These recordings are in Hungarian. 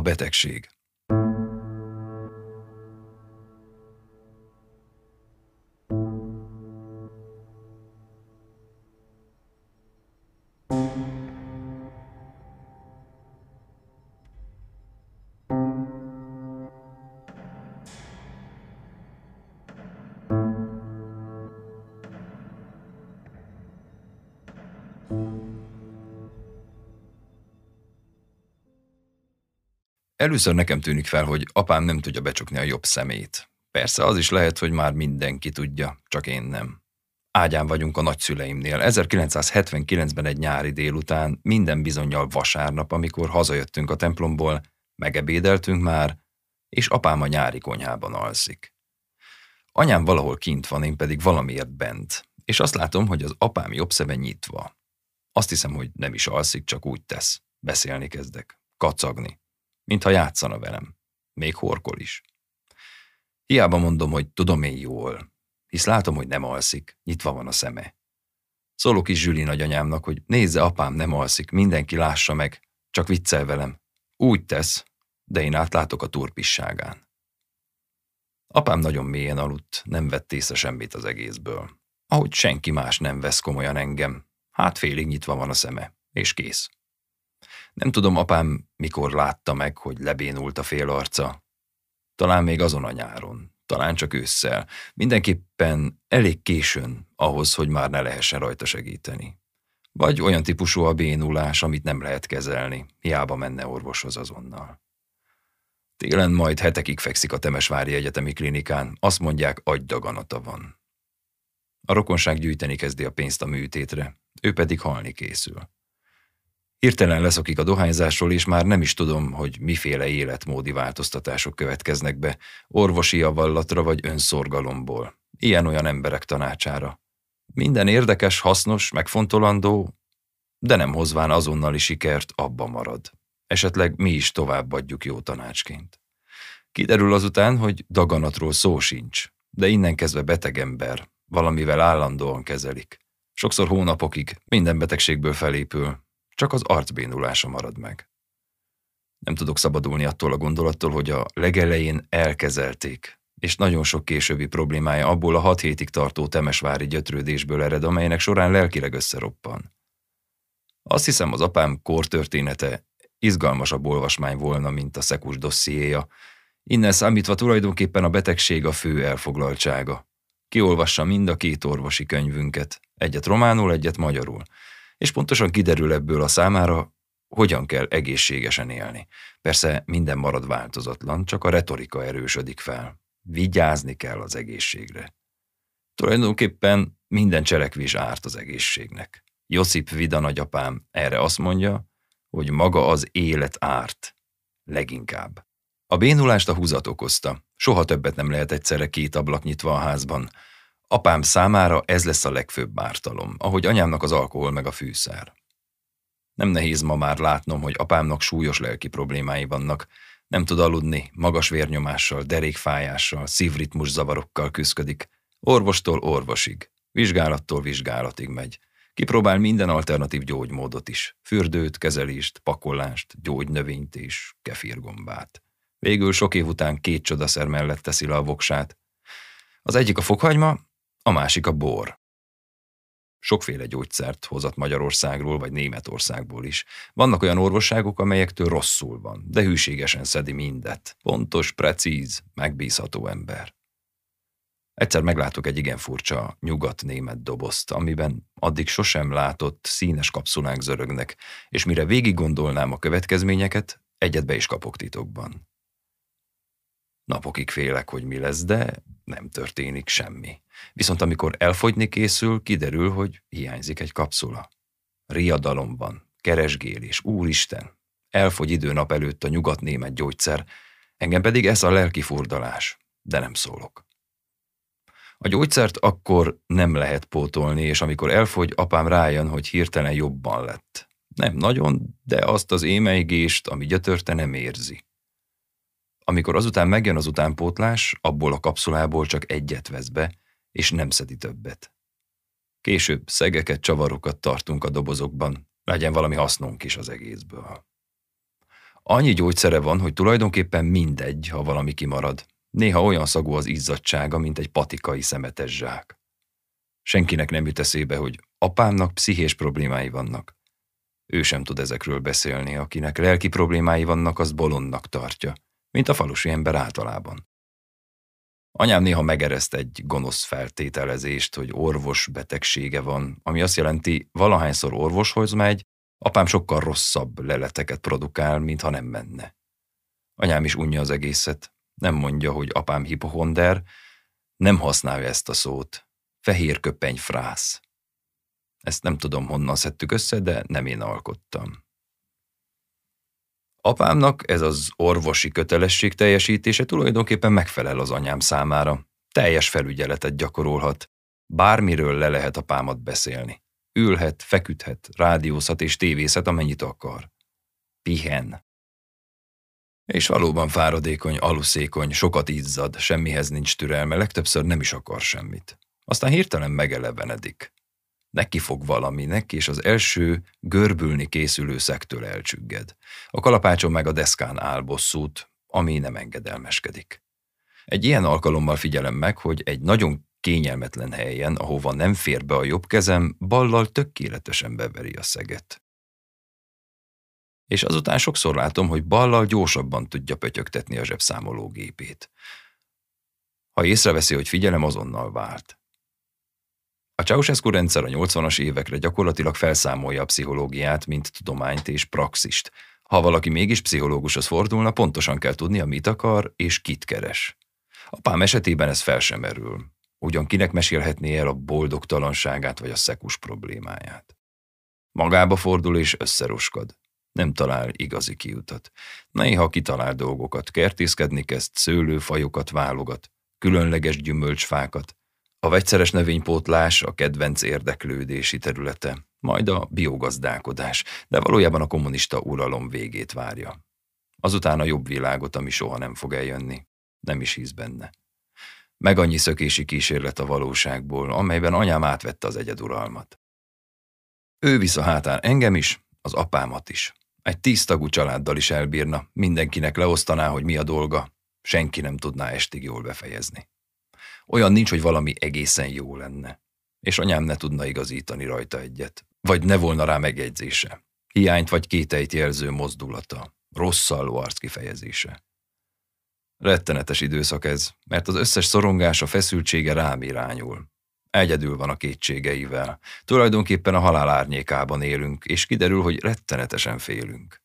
a betegség. Először nekem tűnik fel, hogy apám nem tudja becsukni a jobb szemét. Persze az is lehet, hogy már mindenki tudja, csak én nem. Ágyán vagyunk a nagyszüleimnél. 1979-ben egy nyári délután, minden bizonyal vasárnap, amikor hazajöttünk a templomból, megebédeltünk már, és apám a nyári konyhában alszik. Anyám valahol kint van, én pedig valamiért bent, és azt látom, hogy az apám jobb szeme nyitva. Azt hiszem, hogy nem is alszik, csak úgy tesz. Beszélni kezdek, kacagni mintha játszana velem. Még horkol is. Hiába mondom, hogy tudom én jól, hisz látom, hogy nem alszik, nyitva van a szeme. Szólok is Zsüli nagyanyámnak, hogy nézze, apám nem alszik, mindenki lássa meg, csak viccel velem. Úgy tesz, de én átlátok a turpisságán. Apám nagyon mélyen aludt, nem vett észre semmit az egészből. Ahogy senki más nem vesz komolyan engem, hát félig nyitva van a szeme, és kész. Nem tudom, apám mikor látta meg, hogy lebénult a fél arca. Talán még azon a nyáron, talán csak ősszel. Mindenképpen elég későn ahhoz, hogy már ne lehessen rajta segíteni. Vagy olyan típusú a bénulás, amit nem lehet kezelni, hiába menne orvoshoz azonnal. Télen majd hetekig fekszik a Temesvári Egyetemi Klinikán, azt mondják, agydaganata van. A rokonság gyűjteni kezdi a pénzt a műtétre, ő pedig halni készül. Hirtelen leszokik a dohányzásról, és már nem is tudom, hogy miféle életmódi változtatások következnek be, orvosi javallatra vagy önszorgalomból, ilyen-olyan emberek tanácsára. Minden érdekes, hasznos, megfontolandó, de nem hozván azonnali sikert, abba marad. Esetleg mi is továbbadjuk jó tanácsként. Kiderül azután, hogy daganatról szó sincs, de innen kezdve beteg ember, valamivel állandóan kezelik. Sokszor hónapokig minden betegségből felépül, csak az arcbénulása marad meg. Nem tudok szabadulni attól a gondolattól, hogy a legelején elkezelték, és nagyon sok későbbi problémája abból a hat hétig tartó temesvári gyötrődésből ered, amelynek során lelkileg összeroppan. Azt hiszem, az apám kortörténete izgalmasabb olvasmány volna, mint a szekus dossziéja, innen számítva tulajdonképpen a betegség a fő elfoglaltsága. Kiolvassa mind a két orvosi könyvünket, egyet románul, egyet magyarul, és pontosan kiderül ebből a számára, hogyan kell egészségesen élni. Persze minden marad változatlan, csak a retorika erősödik fel. Vigyázni kell az egészségre. Tulajdonképpen minden cselekvés árt az egészségnek. Josip Vida nagyapám erre azt mondja, hogy maga az élet árt. Leginkább. A bénulást a húzat okozta. Soha többet nem lehet egyszerre két ablak nyitva a házban. Apám számára ez lesz a legfőbb ártalom, ahogy anyámnak az alkohol meg a fűszer. Nem nehéz ma már látnom, hogy apámnak súlyos lelki problémái vannak, nem tud aludni, magas vérnyomással, derékfájással, szívritmus zavarokkal küzdik, orvostól orvosig, vizsgálattól vizsgálatig megy. Kipróbál minden alternatív gyógymódot is, fürdőt, kezelést, pakolást, gyógynövényt és kefirgombát. Végül sok év után két csodaszer mellett teszi le a voksát. Az egyik a fokhagyma, a másik a bor. Sokféle gyógyszert hozott Magyarországról vagy Németországból is. Vannak olyan orvosságok, amelyektől rosszul van, de hűségesen szedi mindet. Pontos, precíz, megbízható ember. Egyszer meglátok egy igen furcsa nyugat-német dobozt, amiben addig sosem látott színes kapszulák zörögnek, és mire végig gondolnám a következményeket, egyet be is kapok titokban. Napokig félek, hogy mi lesz, de nem történik semmi. Viszont amikor elfogyni készül, kiderül, hogy hiányzik egy kapszula. Riadalom van, keresgélés, úristen, elfogy idő nap előtt a nyugat-német gyógyszer, engem pedig ez a lelki furdalás, de nem szólok. A gyógyszert akkor nem lehet pótolni, és amikor elfogy, apám rájön, hogy hirtelen jobban lett. Nem nagyon, de azt az émeigést, ami gyötörte, nem érzi. Amikor azután megjön az utánpótlás, abból a kapszulából csak egyet vesz be, és nem szedi többet. Később szegeket, csavarokat tartunk a dobozokban, legyen valami hasznunk is az egészből. Annyi gyógyszere van, hogy tulajdonképpen mindegy, ha valami kimarad. Néha olyan szagú az izzadsága, mint egy patikai szemetes zsák. Senkinek nem jut eszébe, hogy apámnak pszichés problémái vannak. Ő sem tud ezekről beszélni, akinek lelki problémái vannak, az bolondnak tartja, mint a falusi ember általában. Anyám néha megereszt egy gonosz feltételezést, hogy orvos betegsége van, ami azt jelenti, valahányszor orvoshoz megy, apám sokkal rosszabb leleteket produkál, mintha nem menne. Anyám is unja az egészet, nem mondja, hogy apám hipohonder, nem használja ezt a szót. Fehér köpeny frász. Ezt nem tudom, honnan szedtük össze, de nem én alkottam. Apámnak ez az orvosi kötelesség teljesítése tulajdonképpen megfelel az anyám számára. Teljes felügyeletet gyakorolhat. Bármiről le lehet apámat beszélni. Ülhet, feküdhet, rádiózhat és tévészhet, amennyit akar. Pihen. És valóban fáradékony, aluszékony, sokat izzad, semmihez nincs türelme, legtöbbször nem is akar semmit. Aztán hirtelen megelevenedik. Neki fog valaminek, és az első görbülni készülő szektől elcsügged. A kalapácson meg a deszkán áll bosszút, ami nem engedelmeskedik. Egy ilyen alkalommal figyelem meg, hogy egy nagyon kényelmetlen helyen, ahova nem fér be a jobb kezem, ballal tökéletesen beveri a szeget. És azután sokszor látom, hogy ballal gyorsabban tudja pötyögtetni a zsebszámológépét. Ha észreveszi, hogy figyelem, azonnal vált. A Ceausescu rendszer a 80-as évekre gyakorlatilag felszámolja a pszichológiát, mint tudományt és praxist. Ha valaki mégis pszichológushoz fordulna, pontosan kell tudnia, mit akar és kit keres. Apám esetében ez fel sem merül. Ugyan kinek mesélhetné el a boldogtalanságát vagy a szekus problémáját. Magába fordul és összeroskad. Nem talál igazi kiutat. Néha kitalál dolgokat, kertészkedni kezd, szőlőfajokat válogat, különleges gyümölcsfákat, a vegyszeres növénypótlás a kedvenc érdeklődési területe, majd a biogazdálkodás, de valójában a kommunista uralom végét várja. Azután a jobb világot, ami soha nem fog eljönni. Nem is hisz benne. Meg annyi szökési kísérlet a valóságból, amelyben anyám átvette az egyeduralmat. Ő visz a hátán engem is, az apámat is. Egy tíztagú családdal is elbírna, mindenkinek leosztaná, hogy mi a dolga, senki nem tudná estig jól befejezni. Olyan nincs, hogy valami egészen jó lenne. És anyám ne tudna igazítani rajta egyet. Vagy ne volna rá megjegyzése. Hiányt vagy kételyt jelző mozdulata. Rosszalló arc kifejezése. Rettenetes időszak ez, mert az összes szorongása, feszültsége rám irányul. Egyedül van a kétségeivel. Tulajdonképpen a halál árnyékában élünk, és kiderül, hogy rettenetesen félünk.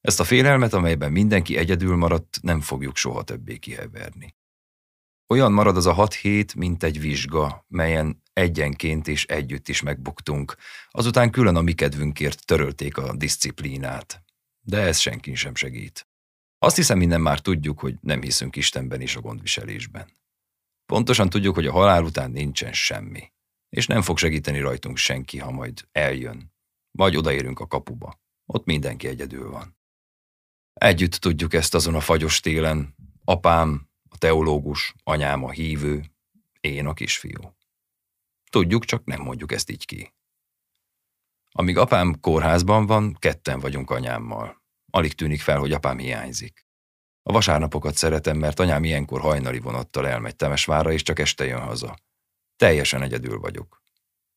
Ezt a félelmet, amelyben mindenki egyedül maradt, nem fogjuk soha többé kiheverni. Olyan marad az a hat hét, mint egy vizsga, melyen egyenként és együtt is megbuktunk. Azután külön a mi kedvünkért törölték a diszciplínát. De ez senki sem segít. Azt hiszem, minden már tudjuk, hogy nem hiszünk Istenben és a gondviselésben. Pontosan tudjuk, hogy a halál után nincsen semmi. És nem fog segíteni rajtunk senki, ha majd eljön. Vagy odaérünk a kapuba. Ott mindenki egyedül van. Együtt tudjuk ezt azon a fagyos télen. Apám, a teológus, anyám a hívő, én a kisfiú. Tudjuk, csak nem mondjuk ezt így ki. Amíg apám kórházban van, ketten vagyunk anyámmal. Alig tűnik fel, hogy apám hiányzik. A vasárnapokat szeretem, mert anyám ilyenkor hajnali vonattal elmegy Temesvára, és csak este jön haza. Teljesen egyedül vagyok.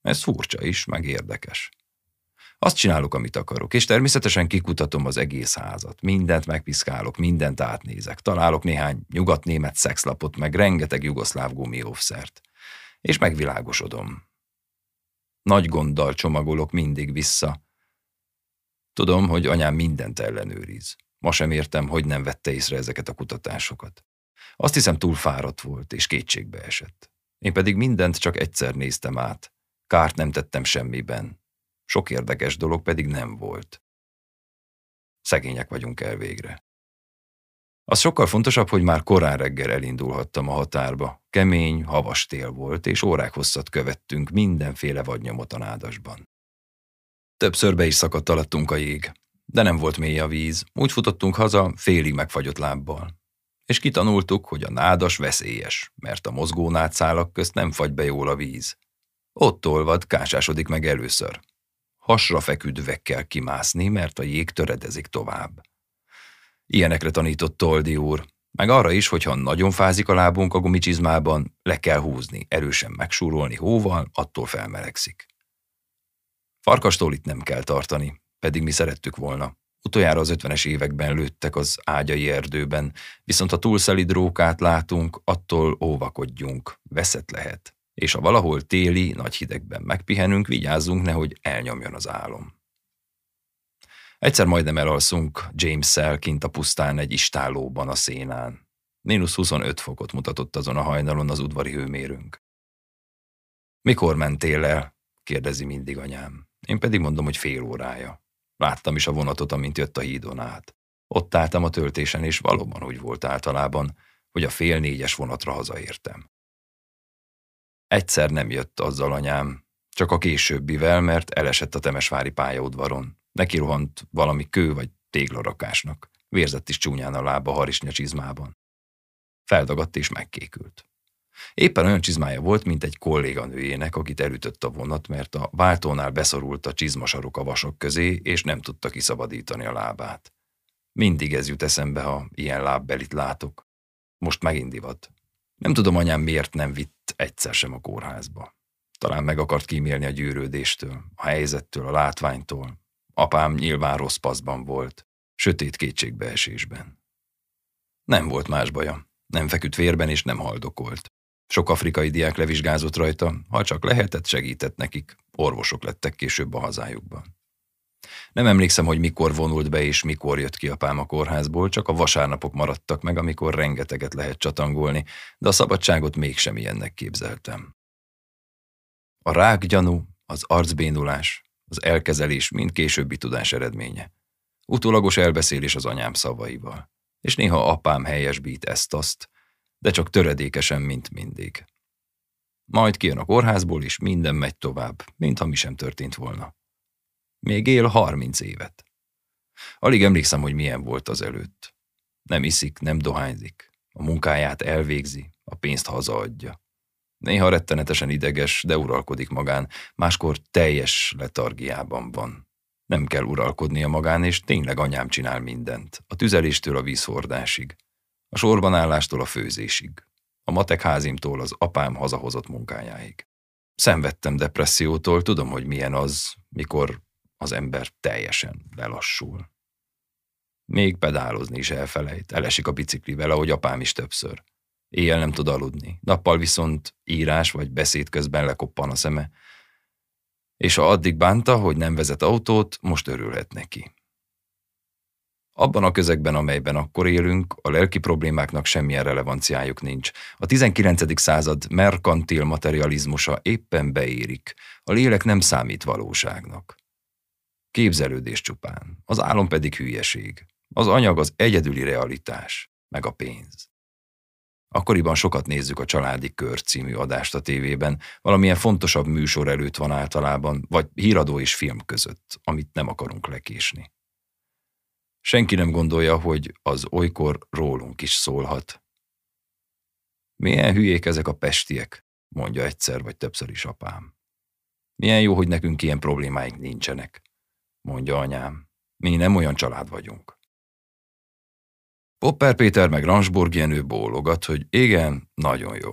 Ez furcsa is, meg érdekes. Azt csinálok, amit akarok, és természetesen kikutatom az egész házat. Mindent megpiszkálok, mindent átnézek. Találok néhány nyugatnémet szexlapot, meg rengeteg jugoszláv gumiófszert. És megvilágosodom. Nagy gonddal csomagolok mindig vissza. Tudom, hogy anyám mindent ellenőriz. Ma sem értem, hogy nem vette észre ezeket a kutatásokat. Azt hiszem túl fáradt volt, és kétségbe esett. Én pedig mindent csak egyszer néztem át. Kárt nem tettem semmiben. Sok érdekes dolog pedig nem volt. Szegények vagyunk el végre. Az sokkal fontosabb, hogy már korán reggel elindulhattam a határba. Kemény, havas tél volt, és órák hosszat követtünk mindenféle vadnyomot a nádasban. Többször be is szakadt alattunk a jég, de nem volt mély a víz, úgy futottunk haza félig megfagyott lábbal. És kitanultuk, hogy a nádas veszélyes, mert a mozgó nádszálak közt nem fagy be jól a víz. Ott olvad, kásásodik meg először, hasra feküdve kell kimászni, mert a jég töredezik tovább. Ilyenekre tanított Toldi úr, meg arra is, hogy ha nagyon fázik a lábunk a gumicsizmában, le kell húzni, erősen megsúrolni hóval, attól felmelegszik. Farkastól itt nem kell tartani, pedig mi szerettük volna. Utoljára az ötvenes években lőttek az ágyai erdőben, viszont ha túlszelid rókát látunk, attól óvakodjunk, veszett lehet. És ha valahol téli, nagy hidegben megpihenünk, vigyázzunk, nehogy elnyomjon az álom. Egyszer majdnem elalszunk James-szel kint a pusztán egy istálóban a szénán. Mínusz 25 fokot mutatott azon a hajnalon az udvari hőmérünk. Mikor mentél el? kérdezi mindig anyám. Én pedig mondom, hogy fél órája. Láttam is a vonatot, amint jött a hídon át. Ott álltam a töltésen, és valóban úgy volt általában, hogy a fél négyes vonatra hazaértem. Egyszer nem jött azzal anyám, csak a későbbivel, mert elesett a Temesvári pályaudvaron. Neki rohant valami kő vagy téglarakásnak. Vérzett is csúnyán a lába harisnya csizmában. Feldagadt és megkékült. Éppen olyan csizmája volt, mint egy kolléganőjének, akit elütött a vonat, mert a váltónál beszorult a csizmasarok a vasok közé, és nem tudta kiszabadítani a lábát. Mindig ez jut eszembe, ha ilyen lábbelit látok. Most megint. Nem tudom, anyám miért nem vitt egyszer sem a kórházba. Talán meg akart kímélni a gyűrődéstől, a helyzettől, a látványtól. Apám nyilván rossz paszban volt, sötét kétségbeesésben. Nem volt más baja. Nem feküdt vérben és nem haldokolt. Sok afrikai diák levizsgázott rajta, ha csak lehetett, segített nekik, orvosok lettek később a hazájukban. Nem emlékszem, hogy mikor vonult be és mikor jött ki apám a kórházból, csak a vasárnapok maradtak meg, amikor rengeteget lehet csatangolni, de a szabadságot mégsem ilyennek képzeltem. A rákgyanú, az arcbénulás, az elkezelés mind későbbi tudás eredménye. Utólagos elbeszélés az anyám szavaival, és néha apám helyesbít ezt-azt, de csak töredékesen, mint mindig. Majd kijön a kórházból, és minden megy tovább, mintha mi sem történt volna. Még él harminc évet. Alig emlékszem, hogy milyen volt az előtt. Nem iszik, nem dohányzik. A munkáját elvégzi, a pénzt hazaadja. Néha rettenetesen ideges, de uralkodik magán, máskor teljes letargiában van. Nem kell uralkodnia magán, és tényleg anyám csinál mindent, a tüzeléstől a vízhordásig a sorbanállástól a főzésig, a matekházimtól az apám hazahozott munkájáig. Szenvedtem depressziótól, tudom, hogy milyen az, mikor az ember teljesen lelassul. Még pedálozni is elfelejt, elesik a biciklivel, ahogy apám is többször. Éjjel nem tud aludni, nappal viszont írás vagy beszéd közben lekoppan a szeme, és ha addig bánta, hogy nem vezet autót, most örülhet neki. Abban a közegben, amelyben akkor élünk, a lelki problémáknak semmilyen relevanciájuk nincs. A 19. század merkantil materializmusa éppen beérik, a lélek nem számít valóságnak. Képzelődés csupán, az álom pedig hülyeség. Az anyag az egyedüli realitás, meg a pénz. Akkoriban sokat nézzük a Családi Kör című adást a tévében, valamilyen fontosabb műsor előtt van általában, vagy híradó és film között, amit nem akarunk lekésni. Senki nem gondolja, hogy az olykor rólunk is szólhat. Milyen hülyék ezek a pestiek, mondja egyszer vagy többször is apám. Milyen jó, hogy nekünk ilyen problémáink nincsenek, mondja anyám. Mi nem olyan család vagyunk. Popper Péter meg Ransburg Jenő bólogat, hogy igen, nagyon jó.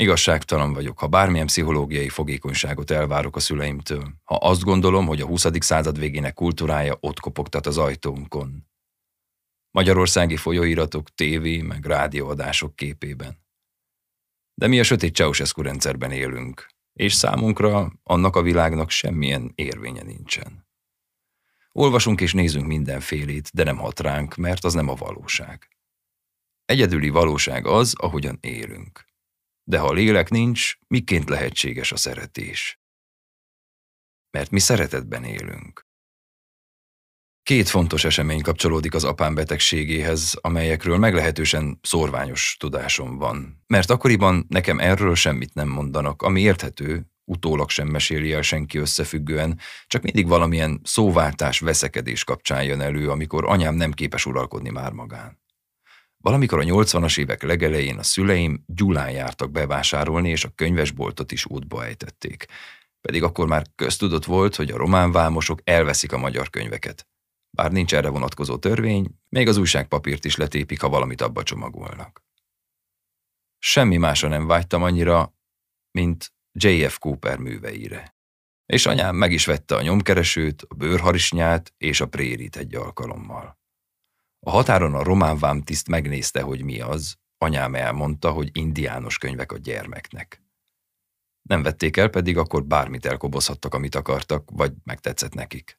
Igazságtalan vagyok, ha bármilyen pszichológiai fogékonyságot elvárok a szüleimtől, ha azt gondolom, hogy a 20. század végének kultúrája ott kopogtat az ajtónkon. Magyarországi folyóiratok, tévé meg rádióadások képében. De mi a sötét Ceausescu rendszerben élünk, és számunkra annak a világnak semmilyen érvénye nincsen. Olvasunk és nézünk mindenfélét, de nem hat ránk, mert az nem a valóság. Egyedüli valóság az, ahogyan élünk. De ha lélek nincs, miként lehetséges a szeretés? Mert mi szeretetben élünk. Két fontos esemény kapcsolódik az apám betegségéhez, amelyekről meglehetősen szorványos tudásom van. Mert akkoriban nekem erről semmit nem mondanak, ami érthető, utólag sem meséli el senki összefüggően, csak mindig valamilyen szóváltás, veszekedés kapcsán jön elő, amikor anyám nem képes uralkodni már magán. Valamikor a 80-as évek legelején a szüleim Gyulán jártak bevásárolni, és a könyvesboltot is útba ejtették. Pedig akkor már köztudott volt, hogy a román vámosok elveszik a magyar könyveket. Bár nincs erre vonatkozó törvény, még az újságpapírt is letépik, ha valamit abba csomagolnak. Semmi másra nem vágytam annyira, mint J.F. Cooper műveire. És anyám meg is vette a nyomkeresőt, a bőrharisnyát és a prérit egy alkalommal. A határon a román vámtiszt megnézte, hogy mi az, anyám elmondta, hogy indiános könyvek a gyermeknek. Nem vették el, pedig akkor bármit elkobozhattak, amit akartak, vagy megtetszett nekik.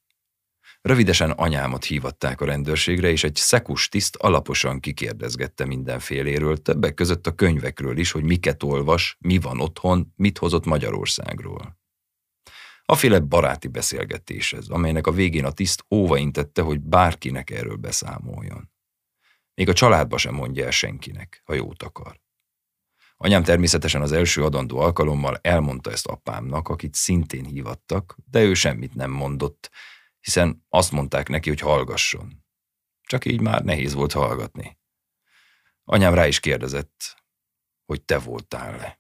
Rövidesen anyámat hívatták a rendőrségre, és egy szekus tiszt alaposan kikérdezgette mindenféléről, többek között a könyvekről is, hogy miket olvas, mi van otthon, mit hozott Magyarországról. A féle baráti beszélgetés ez, amelynek a végén a tiszt óva intette, hogy bárkinek erről beszámoljon. Még a családba sem mondja el senkinek, ha jót akar. Anyám természetesen az első adandó alkalommal elmondta ezt apámnak, akit szintén hívattak, de ő semmit nem mondott, hiszen azt mondták neki, hogy hallgasson. Csak így már nehéz volt hallgatni. Anyám rá is kérdezett, hogy te voltál-e.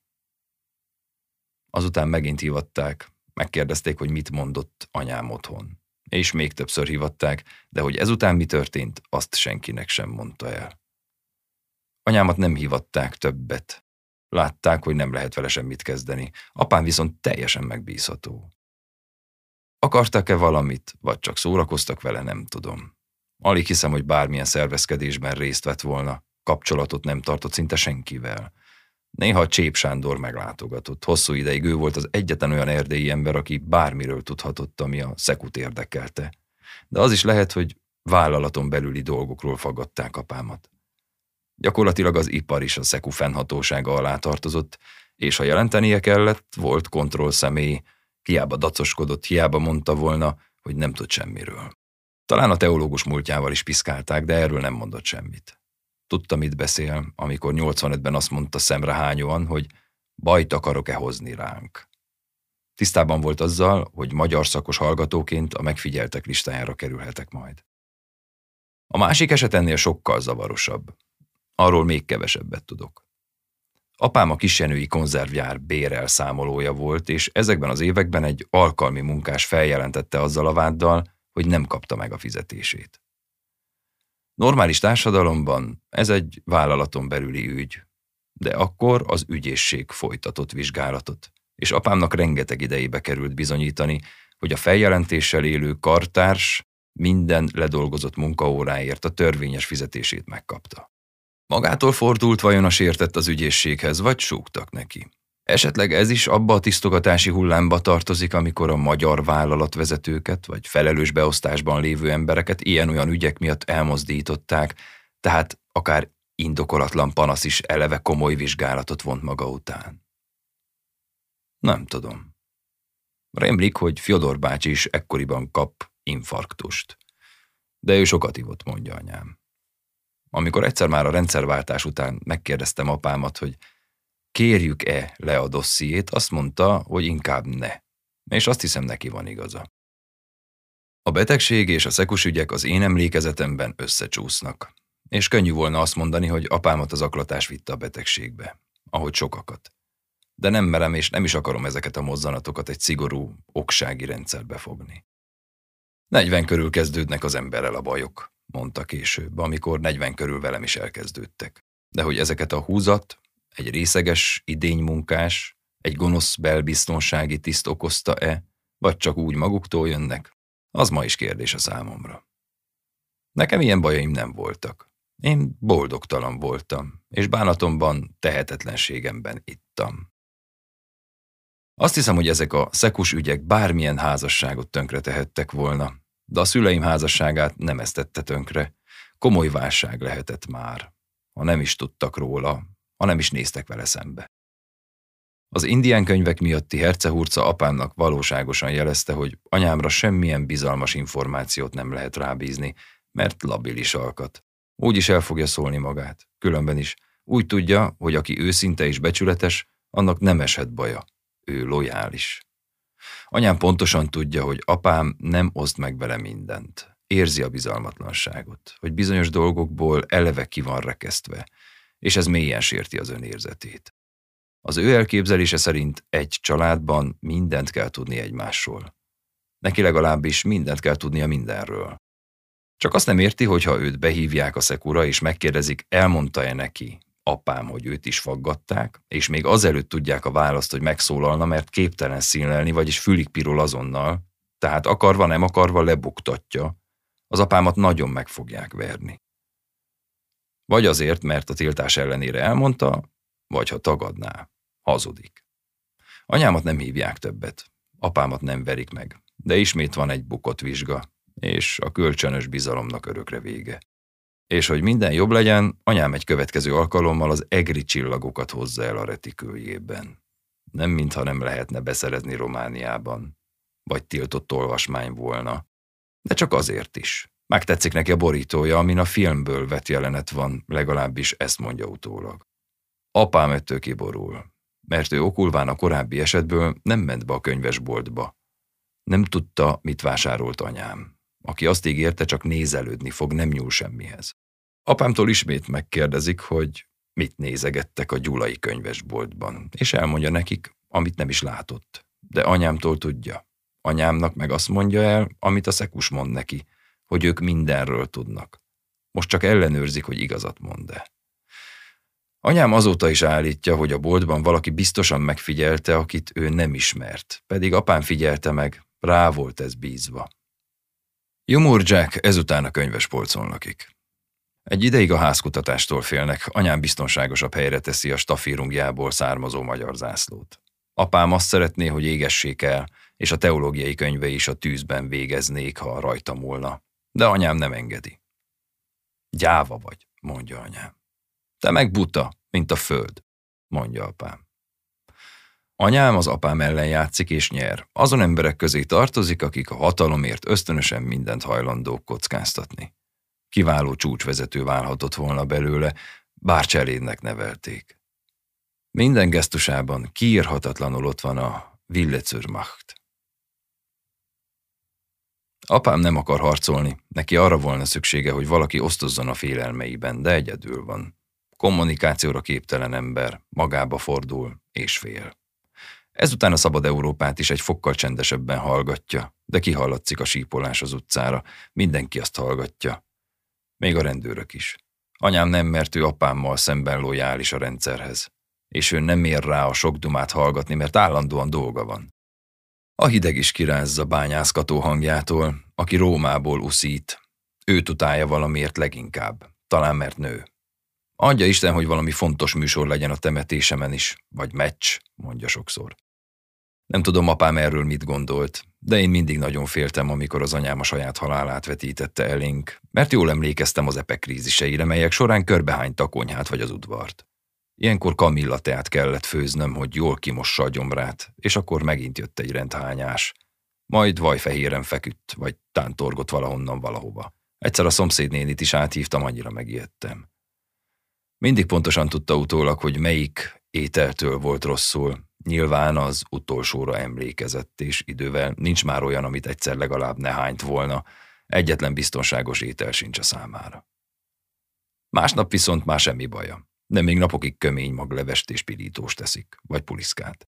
Azután megint hívatták, megkérdezték, hogy mit mondott anyám otthon. És még többször hívatták, de hogy ezután mi történt, azt senkinek sem mondta el. Anyámat nem hívatták többet. Látták, hogy nem lehet vele semmit kezdeni. Apám viszont teljesen megbízható. Akartak-e valamit, vagy csak szórakoztak vele, nem tudom. Alig hiszem, hogy bármilyen szervezkedésben részt vett volna, kapcsolatot nem tartott szinte senkivel. Néha Csép Sándor meglátogatott. Hosszú ideig ő volt az egyetlen olyan erdélyi ember, aki bármiről tudhatott, ami a szekut érdekelte. De az is lehet, hogy vállalaton belüli dolgokról fagadták apámat. Gyakorlatilag az ipar is a szeku fennhatósága alá tartozott, és ha jelentenie kellett, volt kontrollszemély, Hiába dacoskodott, hiába mondta volna, hogy nem tud semmiről. Talán a teológus múltjával is piszkálták, de erről nem mondott semmit. Tudta, mit beszél, amikor 85-ben azt mondta szemrehányóan, hogy bajt akarok-e hozni ránk. Tisztában volt azzal, hogy magyar szakos hallgatóként a megfigyeltek listájára kerülhetek majd. A másik eset ennél sokkal zavarosabb. Arról még kevesebbet tudok. Apám a kisjenői konzervjár bérelszámolója volt, és ezekben az években egy alkalmi munkás feljelentette azzal a váddal, hogy nem kapta meg a fizetését. Normális társadalomban ez egy vállalaton belüli ügy, de akkor az ügyészség folytatott vizsgálatot, és apámnak rengeteg idejébe került bizonyítani, hogy a feljelentéssel élő kartárs minden ledolgozott munkaóráért a törvényes fizetését megkapta. Magától fordult vajon a sértett az ügyészséghez, vagy súgtak neki? Esetleg ez is abba a tisztogatási hullámba tartozik, amikor a magyar vállalatvezetőket vagy felelős beosztásban lévő embereket ilyen-olyan ügyek miatt elmozdították, tehát akár indokolatlan panasz is eleve komoly vizsgálatot vont maga után. Nem tudom. Remlik, hogy Fyodor bácsi is ekkoriban kap infarktust. De ő sokat ivott, mondja anyám. Amikor egyszer már a rendszerváltás után megkérdeztem apámat, hogy kérjük-e le a dossziét, azt mondta, hogy inkább ne. És azt hiszem neki van igaza. A betegség és a szekus ügyek az én emlékezetemben összecsúsznak, és könnyű volna azt mondani, hogy apámat az aklatás vitte a betegségbe, ahogy sokakat. De nem merem és nem is akarom ezeket a mozzanatokat egy szigorú, oksági rendszerbe fogni. 40 körül kezdődnek az emberrel a bajok mondta később, amikor 40 körül velem is elkezdődtek. De hogy ezeket a húzat, egy részeges idénymunkás, egy gonosz belbiztonsági tiszt okozta-e, vagy csak úgy maguktól jönnek, az ma is kérdés a számomra. Nekem ilyen bajaim nem voltak. Én boldogtalan voltam, és bánatomban, tehetetlenségemben ittam. Azt hiszem, hogy ezek a szekus ügyek bármilyen házasságot tönkretehettek volna, de a szüleim házasságát nem esztette tönkre. Komoly válság lehetett már, ha nem is tudtak róla, ha nem is néztek vele szembe. Az indián könyvek miatti hercehurca apámnak valóságosan jelezte, hogy anyámra semmilyen bizalmas információt nem lehet rábízni, mert labilis alkat. Úgy is el fogja szólni magát, különben is. Úgy tudja, hogy aki őszinte és becsületes, annak nem eshet baja. Ő lojális. Anyám pontosan tudja, hogy apám nem oszt meg vele mindent. Érzi a bizalmatlanságot, hogy bizonyos dolgokból eleve ki van rekesztve, és ez mélyen sérti az önérzetét. Az ő elképzelése szerint egy családban mindent kell tudni egymásról. Neki legalábbis mindent kell tudnia mindenről. Csak azt nem érti, hogy ha őt behívják a szekura, és megkérdezik, elmondta-e neki, apám, hogy őt is faggatták, és még azelőtt tudják a választ, hogy megszólalna, mert képtelen színlelni, vagyis fülig pirul azonnal, tehát akarva, nem akarva lebuktatja, az apámat nagyon meg fogják verni. Vagy azért, mert a tiltás ellenére elmondta, vagy ha tagadná, hazudik. Anyámat nem hívják többet, apámat nem verik meg, de ismét van egy bukott vizsga, és a kölcsönös bizalomnak örökre vége. És hogy minden jobb legyen, anyám egy következő alkalommal az egri csillagokat hozza el a retikőjében. Nem mintha nem lehetne beszerezni Romániában, vagy tiltott olvasmány volna, de csak azért is. Megtetszik neki a borítója, amin a filmből vett jelenet van, legalábbis ezt mondja utólag. Apám ettől kiborul, mert ő okulván a korábbi esetből nem ment be a könyvesboltba. Nem tudta, mit vásárolt anyám, aki azt ígérte, csak nézelődni fog, nem nyúl semmihez. Apámtól ismét megkérdezik, hogy mit nézegettek a gyulai könyvesboltban, és elmondja nekik, amit nem is látott. De anyámtól tudja. Anyámnak meg azt mondja el, amit a szekus mond neki, hogy ők mindenről tudnak. Most csak ellenőrzik, hogy igazat mond-e. Anyám azóta is állítja, hogy a boltban valaki biztosan megfigyelte, akit ő nem ismert, pedig apám figyelte meg, rá volt ez bízva. Jack ezután a könyves polcon lakik. Egy ideig a házkutatástól félnek, anyám biztonságosabb helyre teszi a stafírungjából származó magyar zászlót. Apám azt szeretné, hogy égessék el, és a teológiai könyve is a tűzben végeznék, ha rajta múlna. De anyám nem engedi. Gyáva vagy, mondja anyám. Te meg buta, mint a föld, mondja apám. Anyám az apám ellen játszik és nyer. Azon emberek közé tartozik, akik a hatalomért ösztönösen mindent hajlandók kockáztatni. Kiváló csúcsvezető válhatott volna belőle, bár cselédnek nevelték. Minden gesztusában kiírhatatlanul ott van a Willezürmacht. Apám nem akar harcolni, neki arra volna szüksége, hogy valaki osztozzon a félelmeiben, de egyedül van. Kommunikációra képtelen ember, magába fordul és fél. Ezután a szabad Európát is egy fokkal csendesebben hallgatja, de kihallatszik a sípolás az utcára, mindenki azt hallgatja. Még a rendőrök is. Anyám nem mert ő apámmal szemben lojális a rendszerhez, és ő nem ér rá a sok dumát hallgatni, mert állandóan dolga van. A hideg is kirázza bányászkató hangjától, aki Rómából uszít. Őt utálja valamiért leginkább, talán mert nő. Adja Isten, hogy valami fontos műsor legyen a temetésemen is, vagy meccs, mondja sokszor. Nem tudom, apám erről mit gondolt, de én mindig nagyon féltem, amikor az anyám a saját halálát vetítette elénk, mert jól emlékeztem az epekríziseire, melyek során körbehányta a konyhát vagy az udvart. Ilyenkor kamilla teát kellett főznöm, hogy jól kimossa a gyomrát, és akkor megint jött egy rendhányás. Majd vajfehéren feküdt, vagy tántorgott valahonnan valahova. Egyszer a szomszédnénit is áthívtam, annyira megijedtem. Mindig pontosan tudta utólag, hogy melyik ételtől volt rosszul. Nyilván az utolsóra emlékezett, és idővel nincs már olyan, amit egyszer legalább ne hányt volna. Egyetlen biztonságos étel sincs a számára. Másnap viszont már semmi baja de még napokig kömény maglevest és pirítóst teszik, vagy puliszkát.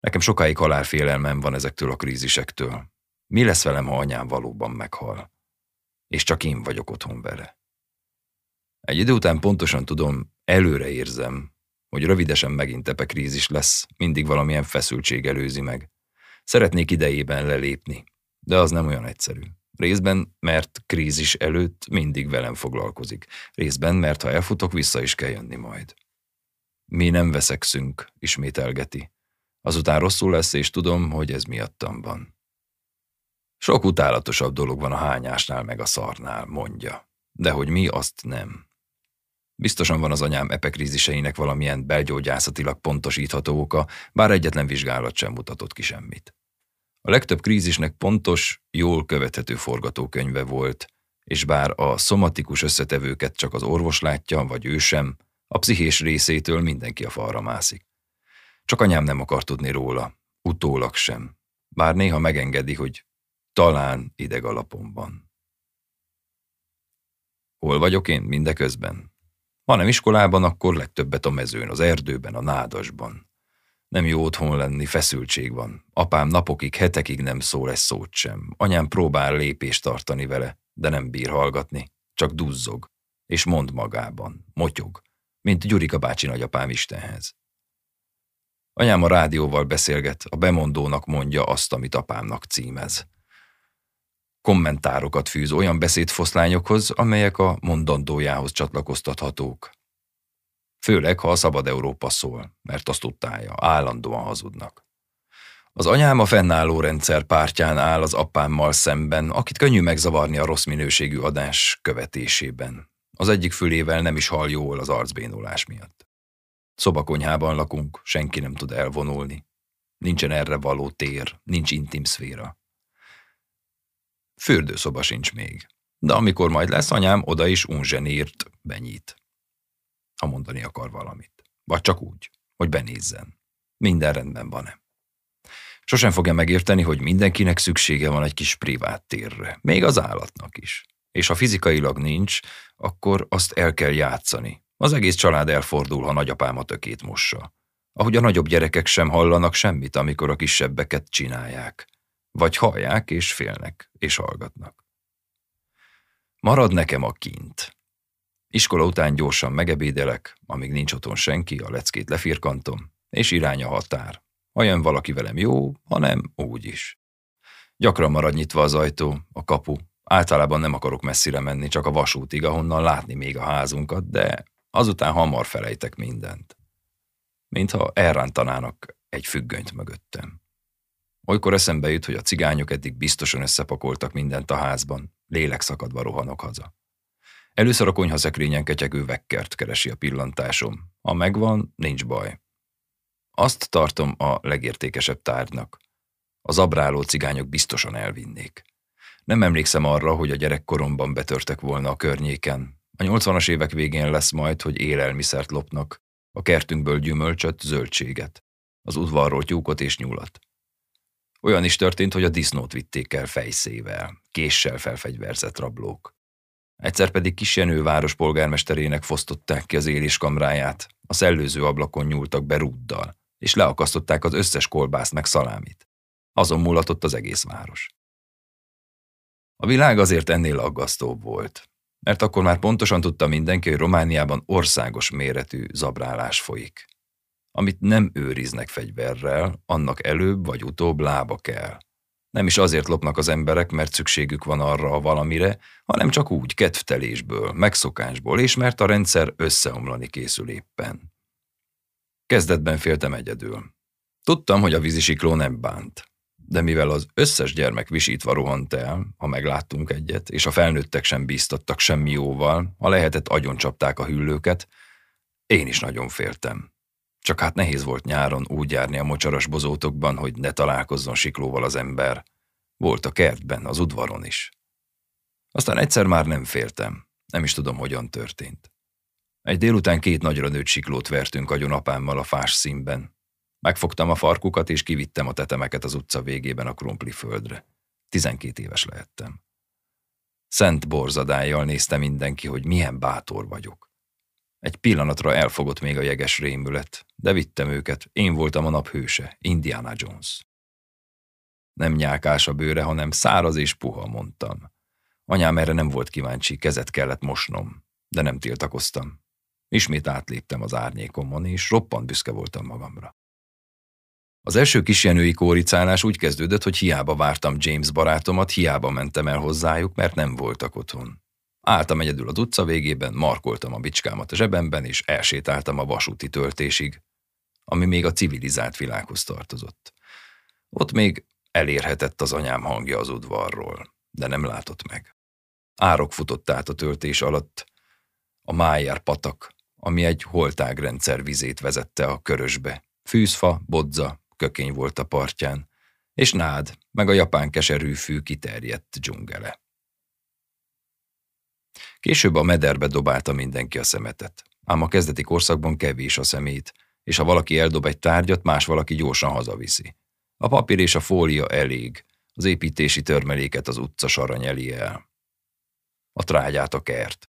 Nekem sokáig halálfélelmem van ezektől a krízisektől. Mi lesz velem, ha anyám valóban meghal? És csak én vagyok otthon vele. Egy idő után pontosan tudom, előre érzem, hogy rövidesen megint epekrízis lesz, mindig valamilyen feszültség előzi meg. Szeretnék idejében lelépni, de az nem olyan egyszerű. Részben, mert krízis előtt mindig velem foglalkozik. Részben, mert ha elfutok, vissza is kell jönni majd. Mi nem veszekszünk, ismételgeti. Azután rosszul lesz, és tudom, hogy ez miattam van. Sok utálatosabb dolog van a hányásnál meg a szarnál, mondja. De hogy mi, azt nem. Biztosan van az anyám epekríziseinek valamilyen belgyógyászatilag pontosítható oka, bár egyetlen vizsgálat sem mutatott ki semmit. A legtöbb krízisnek pontos, jól követhető forgatókönyve volt, és bár a szomatikus összetevőket csak az orvos látja, vagy ő sem, a pszichés részétől mindenki a falra mászik. Csak anyám nem akar tudni róla, utólag sem, bár néha megengedi, hogy talán ideg alapon. Hol vagyok én mindeközben? Ha nem iskolában, akkor legtöbbet a mezőn, az erdőben, a nádasban. Nem jó otthon lenni, feszültség van. Apám napokig, hetekig nem szól egy szót sem. Anyám próbál lépést tartani vele, de nem bír hallgatni, csak duzzog, és mond magában, motyog, mint Gyurika bácsi nagyapám Istenhez. Anyám a rádióval beszélget, a bemondónak mondja azt, amit apámnak címez. Kommentárokat fűz olyan beszédfoszlányokhoz, amelyek a mondandójához csatlakoztathatók. Főleg, ha a Szabad Európa szól, mert azt utálja, állandóan hazudnak. Az anyám a fennálló rendszer pártján áll az apámmal szemben, akit könnyű megzavarni a rossz minőségű adás követésében. Az egyik fülével nem is hall jól az arcbénulás miatt. Szobakonyhában lakunk, senki nem tud elvonulni. Nincsen erre való tér, nincs intim szféra. Fürdőszoba sincs még. De amikor majd lesz anyám, oda is unzsenírt benyít. Ha mondani akar valamit. Vagy csak úgy, hogy benézzen. Minden rendben van-e. Sosem fogja megérteni, hogy mindenkinek szüksége van egy kis privát térre, még az állatnak is. És ha fizikailag nincs, akkor azt el kell játszani. Az egész család elfordul, ha nagyapám a tökét mossa. Ahogy a nagyobb gyerekek sem hallanak semmit, amikor a kisebbeket csinálják. Vagy hallják és félnek, és hallgatnak. Marad nekem a kint. Iskola után gyorsan megebédelek, amíg nincs otthon senki, a leckét lefirkantom, és irány a határ. Ha jön valaki velem jó, ha nem, úgy is. Gyakran marad nyitva az ajtó, a kapu. Általában nem akarok messzire menni, csak a vasútig, ahonnan látni még a házunkat, de azután hamar felejtek mindent. Mintha elrántanának egy függönyt mögöttem. Olykor eszembe jut, hogy a cigányok eddig biztosan összepakoltak mindent a házban, lélek szakadva rohanok haza. Először a konyhaszekrényen ketyegő vekkert keresi a pillantásom. Ha megvan, nincs baj. Azt tartom a legértékesebb tárgynak. Az abráló cigányok biztosan elvinnék. Nem emlékszem arra, hogy a gyerekkoromban betörtek volna a környéken. A 80-as évek végén lesz majd, hogy élelmiszert lopnak, a kertünkből gyümölcsöt, zöldséget, az udvarról tyúkot és nyulat. Olyan is történt, hogy a disznót vitték el fejszével, késsel felfegyverzett rablók. Egyszer pedig Kisjenő város polgármesterének fosztották ki az éléskamráját, a szellőző ablakon nyúltak be rúddal, és leakasztották az összes kolbászt meg szalámit. Azon mulatott az egész város. A világ azért ennél aggasztóbb volt, mert akkor már pontosan tudta mindenki, hogy Romániában országos méretű zabrálás folyik. Amit nem őriznek fegyverrel, annak előbb vagy utóbb lába kell. Nem is azért lopnak az emberek, mert szükségük van arra a valamire, hanem csak úgy, kedvtelésből, megszokásból, és mert a rendszer összeomlani készül éppen. Kezdetben féltem egyedül. Tudtam, hogy a vízisikló nem bánt. De mivel az összes gyermek visítva rohant el, ha megláttunk egyet, és a felnőttek sem bíztattak semmi jóval, ha lehetett agyoncsapták a hüllőket, én is nagyon féltem. Csak hát nehéz volt nyáron úgy járni a mocsaras bozótokban, hogy ne találkozzon siklóval az ember. Volt a kertben, az udvaron is. Aztán egyszer már nem féltem. Nem is tudom, hogyan történt. Egy délután két nagyra nőtt siklót vertünk agyon apámmal a fás színben. Megfogtam a farkukat, és kivittem a tetemeket az utca végében a krumpli földre. Tizenkét éves lehettem. Szent borzadájjal nézte mindenki, hogy milyen bátor vagyok. Egy pillanatra elfogott még a jeges rémület, de vittem őket, én voltam a nap hőse, Indiana Jones. Nem nyálkás a bőre, hanem száraz és puha, mondtam. Anyám erre nem volt kíváncsi, kezet kellett mosnom, de nem tiltakoztam. Ismét átléptem az árnyékomon, és roppant büszke voltam magamra. Az első kisjenői kóricálás úgy kezdődött, hogy hiába vártam James barátomat, hiába mentem el hozzájuk, mert nem voltak otthon. Álltam egyedül az utca végében, markoltam a bicskámat a zsebemben, és elsétáltam a vasúti töltésig, ami még a civilizált világhoz tartozott. Ott még elérhetett az anyám hangja az udvarról, de nem látott meg. Árok futott át a töltés alatt, a Májár patak, ami egy holtágrendszer vizét vezette a körösbe. Fűzfa, bodza, kökény volt a partján, és nád, meg a japán keserű fű kiterjedt dzsungele. Később a mederbe dobálta mindenki a szemetet, ám a kezdeti korszakban kevés a szemét, és ha valaki eldob egy tárgyat, más valaki gyorsan hazaviszi. A papír és a fólia elég, az építési törmeléket az utca sara nyeli el. A trágyát a kert.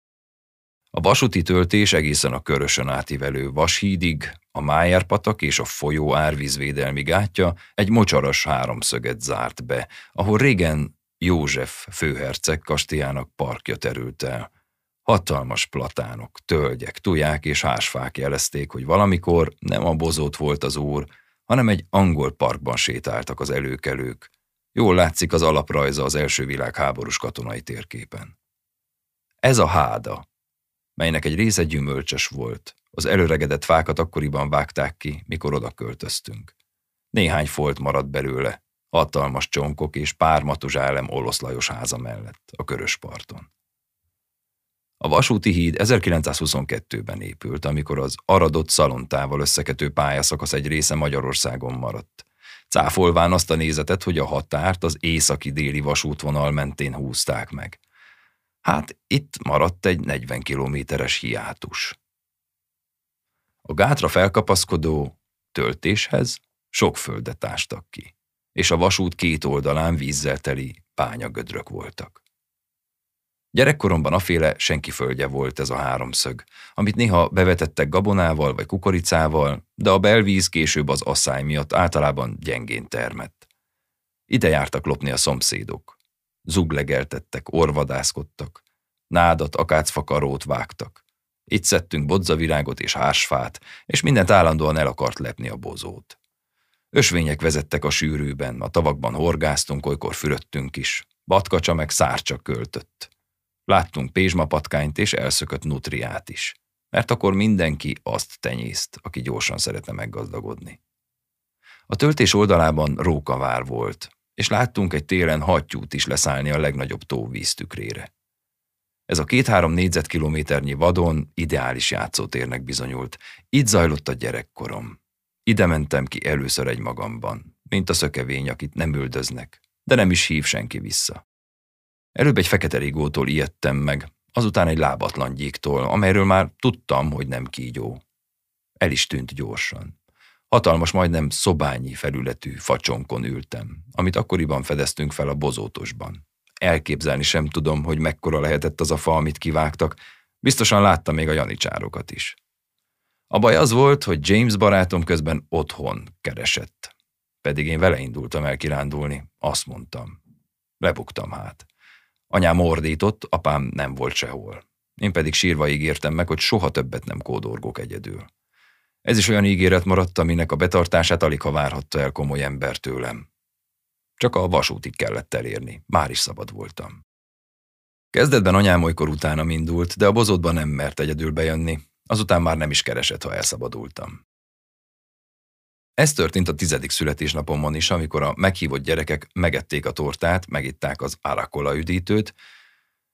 A vasúti töltés egészen a körösön átívelő vashídig, a Májárpatak és a folyó árvízvédelmi gátja egy mocsaras háromszöget zárt be, ahol régen József főherceg kastélyának parkja terült el. Hatalmas platánok, tölgyek, tuják és hásfák jelezték, hogy valamikor nem a bozót volt az úr, hanem egy angol parkban sétáltak az előkelők. Jól látszik az alaprajza az első világháborús katonai térképen. Ez a háda, melynek egy része gyümölcsös volt. Az előregedett fákat akkoriban vágták ki, mikor oda költöztünk. Néhány folt maradt belőle, hatalmas csonkok és pár matuzsálem Olosz Lajos háza mellett, a körös parton. A vasúti híd 1922-ben épült, amikor az Aradott Szalontával összekető pályaszakasz egy része Magyarországon maradt. Cáfolván azt a nézetet, hogy a határt az északi-déli vasútvonal mentén húzták meg. Hát itt maradt egy 40 kilométeres hiátus. A gátra felkapaszkodó töltéshez sok földet ástak ki, és a vasút két oldalán vízzel teli pányagödrök voltak. Gyerekkoromban aféle senki földje volt ez a háromszög, amit néha bevetettek gabonával vagy kukoricával, de a belvíz később az asszály miatt általában gyengén termett. Ide jártak lopni a szomszédok. Zuglegeltettek, orvadászkodtak, nádat, akácfakarót vágtak. Itt szedtünk bodzavirágot és hársfát, és mindent állandóan el akart lepni a bozót. Ösvények vezettek a sűrűben, a tavakban horgáztunk, olykor fürödtünk is. Batkacsa meg szárcsa költött. Láttunk pézsmapatkányt és elszökött nutriát is, mert akkor mindenki azt tenyészt, aki gyorsan szeretne meggazdagodni. A töltés oldalában rókavár volt, és láttunk egy télen hattyút is leszállni a legnagyobb tó víztükrére. Ez a két-három négyzetkilométernyi vadon ideális játszótérnek bizonyult. Itt zajlott a gyerekkorom. Ide mentem ki először egy magamban, mint a szökevény, akit nem üldöznek, de nem is hív senki vissza. Előbb egy fekete rigótól ijedtem meg, azután egy lábatlan gyíktól, amelyről már tudtam, hogy nem kígyó. El is tűnt gyorsan. Hatalmas, majdnem szobányi felületű facsonkon ültem, amit akkoriban fedeztünk fel a bozótosban. Elképzelni sem tudom, hogy mekkora lehetett az a fa, amit kivágtak, biztosan láttam még a janicsárokat is. A baj az volt, hogy James barátom közben otthon keresett. Pedig én vele indultam el kirándulni, azt mondtam. Lebuktam hát. Anyám ordított, apám nem volt sehol. Én pedig sírva ígértem meg, hogy soha többet nem kódorgok egyedül. Ez is olyan ígéret maradt, aminek a betartását alig ha várhatta el komoly ember tőlem. Csak a vasútig kellett elérni, már is szabad voltam. Kezdetben anyám olykor utána indult, de a bozótban nem mert egyedül bejönni, azután már nem is keresett, ha elszabadultam. Ez történt a tizedik születésnapomon is, amikor a meghívott gyerekek megették a tortát, megitták az árakola üdítőt.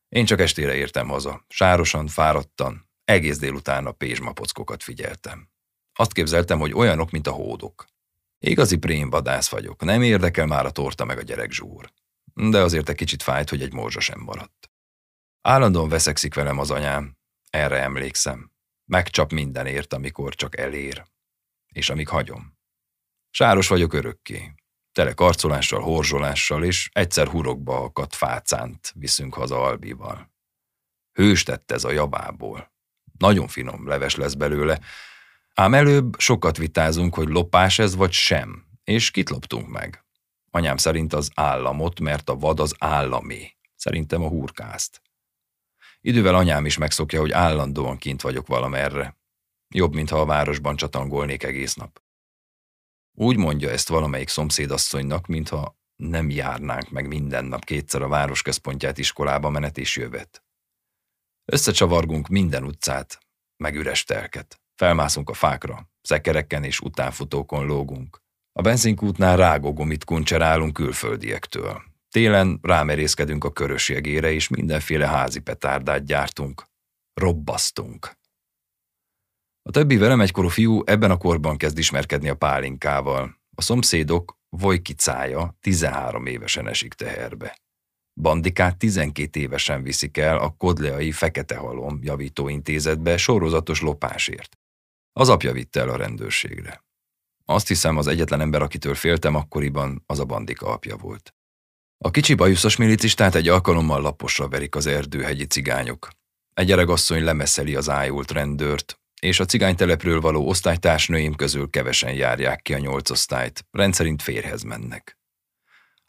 Én csak estére értem haza, sárosan, fáradtan, egész délután a pézsmapockokat figyeltem. Azt képzeltem, hogy olyanok, mint a hódok. Igazi prém vadász vagyok, nem érdekel már a torta meg a gyerek zsúr. De azért egy kicsit fájt, hogy egy morzsa sem maradt. Állandóan veszekszik velem az anyám, erre emlékszem. Megcsap mindenért, amikor csak elér, és amíg hagyom. Sáros vagyok örökké. Tele karcolással, horzsolással, és egyszer hurokba akadt fácánt viszünk haza Albival. Hős tett ez a javából. Nagyon finom leves lesz belőle, ám előbb sokat vitázunk, hogy lopás ez vagy sem, és kit loptunk meg. Anyám szerint az államot, mert a vad az állami. Szerintem a hurkázt. Idővel anyám is megszokja, hogy állandóan kint vagyok valamerre. Jobb, mintha a városban csatangolnék egész nap. Úgy mondja ezt valamelyik szomszédasszonynak, mintha nem járnánk meg minden nap kétszer a városközpontját iskolába menet és jövet. Összecsavargunk minden utcát, meg üres telket. Felmászunk a fákra, szekereken és utánfutókon lógunk. A benzinkútnál rágógumit kuncserálunk külföldiektől. Télen rámerészkedünk a körös jegére, és mindenféle házi petárdát gyártunk. Robbasztunk. A többi velem egykorú fiú ebben a korban kezd ismerkedni a pálinkával. A szomszédok Vojkicája 13 évesen esik teherbe. Bandikát 12 évesen viszik el a Kodleai Fekete Halom javítóintézetbe sorozatos lopásért. Az apja vitte el a rendőrségre. Azt hiszem, az egyetlen ember, akitől féltem akkoriban, az a bandika apja volt. A kicsi bajuszos milicistát egy alkalommal laposra verik az erdőhegyi cigányok. Egy öregasszony lemeszeli az ájult rendőrt, és a cigánytelepről való osztálytársnőim közül kevesen járják ki a nyolc osztályt, rendszerint férhez mennek.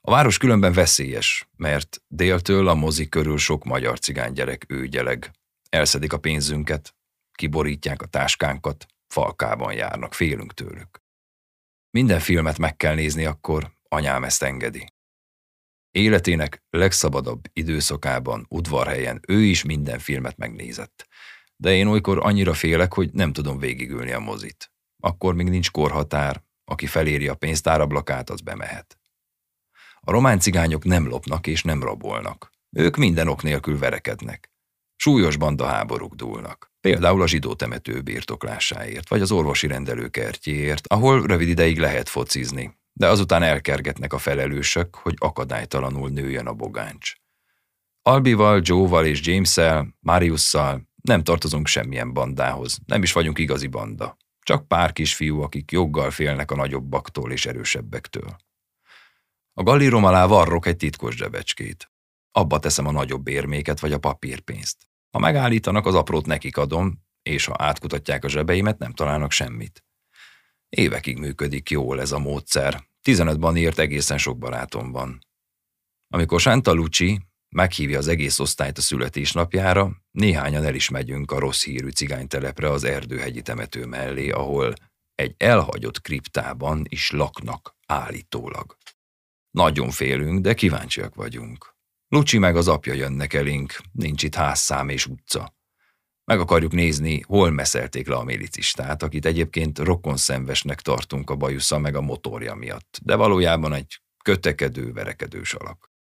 A város különben veszélyes, mert déltől a mozi körül sok magyar cigány gyerek őgyeleg. Elszedik a pénzünket, kiborítják a táskánkat, falkában járnak, félünk tőlük. Minden filmet meg kell nézni akkor, anyám ezt engedi. Életének legszabadabb időszakában, udvarhelyen ő is minden filmet megnézett. De én olykor annyira félek, hogy nem tudom végigülni a mozit. Akkor még nincs korhatár, aki feléri a pénztárablakát, az bemehet. A román cigányok nem lopnak és nem rabolnak. Ők minden ok nélkül verekednek. Súlyos banda háborúk dúlnak. Például a zsidó temető birtoklásáért, vagy az orvosi rendelő kertjéért, ahol rövid ideig lehet focizni, de azután elkergetnek a felelősök, hogy akadálytalanul nőjön a bogáncs. Albival, Joe-val és James-el, Mariusszal nem tartozunk semmilyen bandához, nem is vagyunk igazi banda. Csak pár kisfiú, akik joggal félnek a nagyobbaktól és erősebbektől. A gallérom alá varrok egy titkos zsebecskét. Abba teszem a nagyobb érméket vagy a papírpénzt. Ha megállítanak, az aprót nekik adom, és ha átkutatják a zsebeimet, nem találnak semmit. Évekig működik jól ez a módszer. 15 írt egészen sok barátom van. Amikor Santa Luci meghívja az egész osztályt a születésnapjára, néhányan el is megyünk a rossz hírű cigánytelepre az erdőhegyi temető mellé, ahol egy elhagyott kriptában is laknak állítólag. Nagyon félünk, de kíváncsiak vagyunk. Lucsi meg az apja jönnek elénk, nincs itt házszám és utca. Meg akarjuk nézni, hol meszelték le a milicistát, akit egyébként rokonszenvesnek tartunk a bajusza meg a motorja miatt, de valójában egy kötekedő, verekedős alak.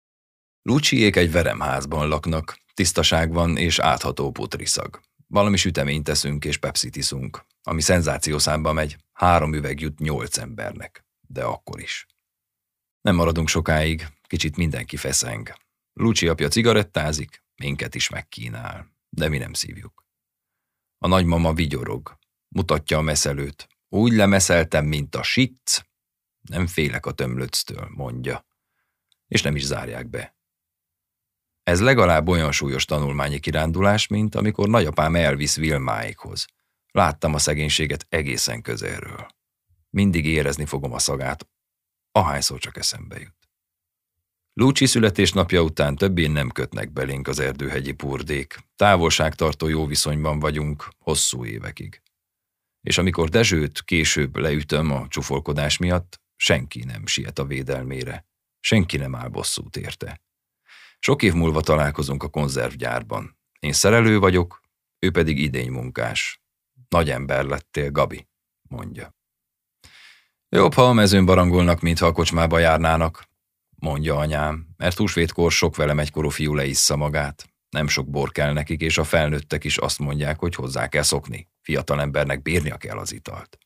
Lucsiék egy veremházban laknak, tisztaság van és átható putriszag. Valami süteményt teszünk és pepsit iszunk, ami szenzációszámba megy, három üveg jut nyolc embernek, de akkor is. Nem maradunk sokáig, kicsit mindenki feszeng. Lucsi apja cigarettázik, minket is megkínál, de mi nem szívjuk. A nagymama vigyorog, mutatja a meszelőt. Úgy lemeszeltem, mint a sitc. Nem félek a tömlöctől, mondja. És nem is zárják be. Ez legalább olyan súlyos tanulmányi kirándulás, mint amikor nagyapám elvisz Vilmáékhoz. Láttam a szegénységet egészen közelről. Mindig érezni fogom a szagát, ahányszor csak eszembe jut. Lúcsi születésnapja után többé nem kötnek belénk az erdőhegyi purdék. Távolságtartó jó viszonyban vagyunk hosszú évekig. És amikor Dezsőt később leütöm a csufolkodás miatt, senki nem siet a védelmére. Senki nem áll bosszút érte. Sok év múlva találkozunk a konzervgyárban. Én szerelő vagyok, ő pedig idénymunkás. Nagy ember lettél, Gabi, mondja. Jobb, ha a mezőn barangolnak, mint ha a kocsmába járnának, mondja anyám, mert húsvétkor sok velem egykorú fiú leissza magát. Nem sok bor kell nekik, és a felnőttek is azt mondják, hogy hozzá kell szokni. Fiatal embernek bírnia kell az italt.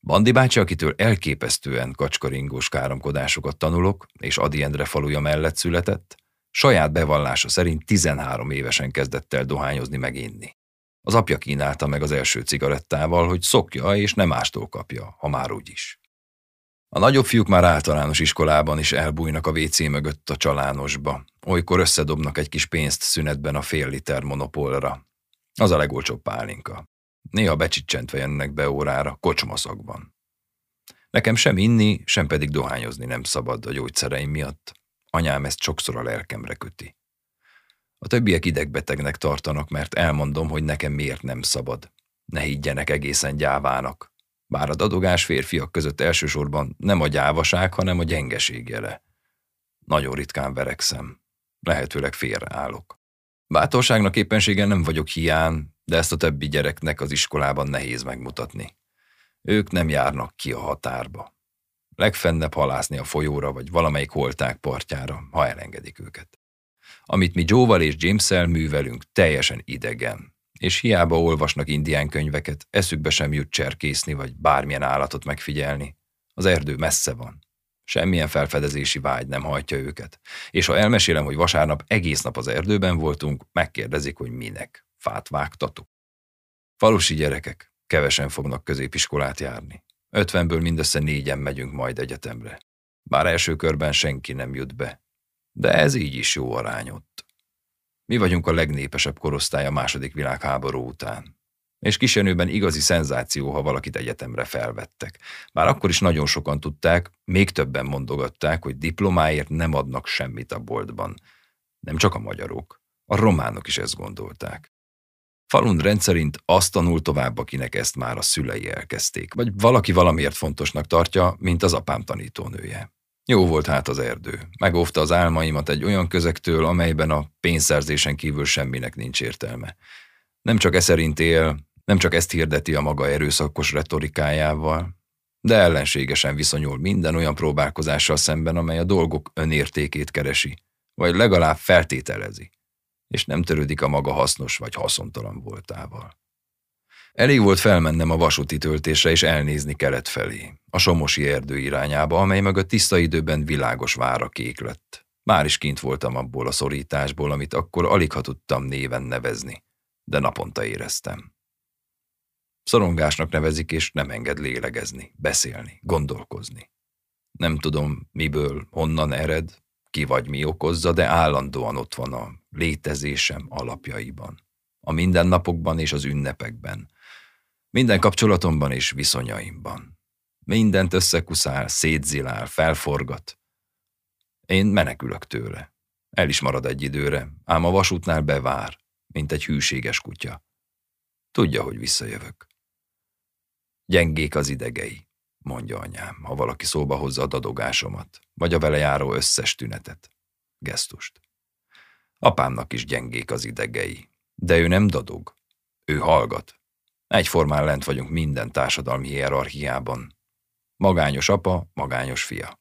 Bandi bácsi, akitől elképesztően kacskaringós káromkodásokat tanulok, és Adi Endre faluja mellett született, saját bevallása szerint 13 évesen kezdett el dohányozni meg inni. Az apja kínálta meg az első cigarettával, hogy szokja és nem mástól kapja, ha már úgy is. A nagyobb fiúk már általános iskolában is elbújnak a WC mögött a csalánosba. Olykor összedobnak egy kis pénzt szünetben a fél liter monopolra. Az a legolcsóbb pálinka. Néha becsicsentve jönnek be órára, kocsmaszagban. Nekem sem inni, sem pedig dohányozni nem szabad a gyógyszereim miatt. Anyám ezt sokszor a lelkemre köti. A többiek idegbetegnek tartanak, mert elmondom, hogy nekem miért nem szabad. Ne higgyenek egészen gyávának. Bár a dadogás férfiak között elsősorban nem a gyávaság, hanem a gyengeség jele. Nagyon ritkán verekszem. Lehetőleg félreállok. Bátorságnak éppenséggel nem vagyok hián, de ezt a többi gyereknek az iskolában nehéz megmutatni. Ők nem járnak ki a határba. Legfennebb halászni a folyóra, vagy valamelyik holták partjára, ha elengedik őket. Amit mi Joe-val és James-el művelünk, teljesen idegen, és hiába olvasnak indián könyveket, eszükbe sem jut cserkészni vagy bármilyen állatot megfigyelni. Az erdő messze van. Semmilyen felfedezési vágy nem hajtja őket. És ha elmesélem, hogy vasárnap egész nap az erdőben voltunk, megkérdezik, hogy minek. Fát vágtatuk. Falusi gyerekek kevesen fognak középiskolát járni. Ötvenből mindössze négyen megyünk majd egyetemre. Bár első körben senki nem jut be. De ez így is jó arány ott. Mi vagyunk a legnépesebb korosztály a második világháború után. És kisenőben igazi szenzáció, ha valakit egyetemre felvettek. Bár akkor is nagyon sokan tudták, még többen mondogatták, hogy diplomáért nem adnak semmit a boltban. Nem csak a magyarok, a románok is ezt gondolták. Falun rendszerint azt tanul tovább, akinek ezt már a szülei elkezdték, vagy valaki valamiért fontosnak tartja, mint az apám tanítónője. Jó volt hát az erdő. Megóvta az álmaimat egy olyan közektől, amelyben a pénzszerzésen kívül semminek nincs értelme. Nem csak e él, nem csak ezt hirdeti a maga erőszakos retorikájával, de ellenségesen viszonyul minden olyan próbálkozással szemben, amely a dolgok önértékét keresi, vagy legalább feltételezi, és nem törődik a maga hasznos vagy haszontalan voltával. Elég volt felmennem a vasúti töltésre és elnézni kelet felé, a Somosi erdő irányába, amely mögött tiszta időben világos vára kék lett. Már is kint voltam abból a szorításból, amit akkor alig ha tudtam néven nevezni, de naponta éreztem. Szorongásnak nevezik, és nem enged lélegezni, beszélni, gondolkozni. Nem tudom, miből, honnan ered, ki vagy mi okozza, de állandóan ott van a létezésem alapjaiban. A mindennapokban és az ünnepekben. Minden kapcsolatomban és viszonyaimban. Mindent összekuszál, szétzilál, felforgat. Én menekülök tőle. El is marad egy időre, ám a vasútnál bevár, mint egy hűséges kutya. Tudja, hogy visszajövök. Gyengék az idegei, mondja anyám, ha valaki szóba hozza a dadogásomat, vagy a vele járó összes tünetet, gesztust. Apámnak is gyengék az idegei, de ő nem dadog, ő hallgat. Egyformán lent vagyunk minden társadalmi hierarchiában. Magányos apa, magányos fia.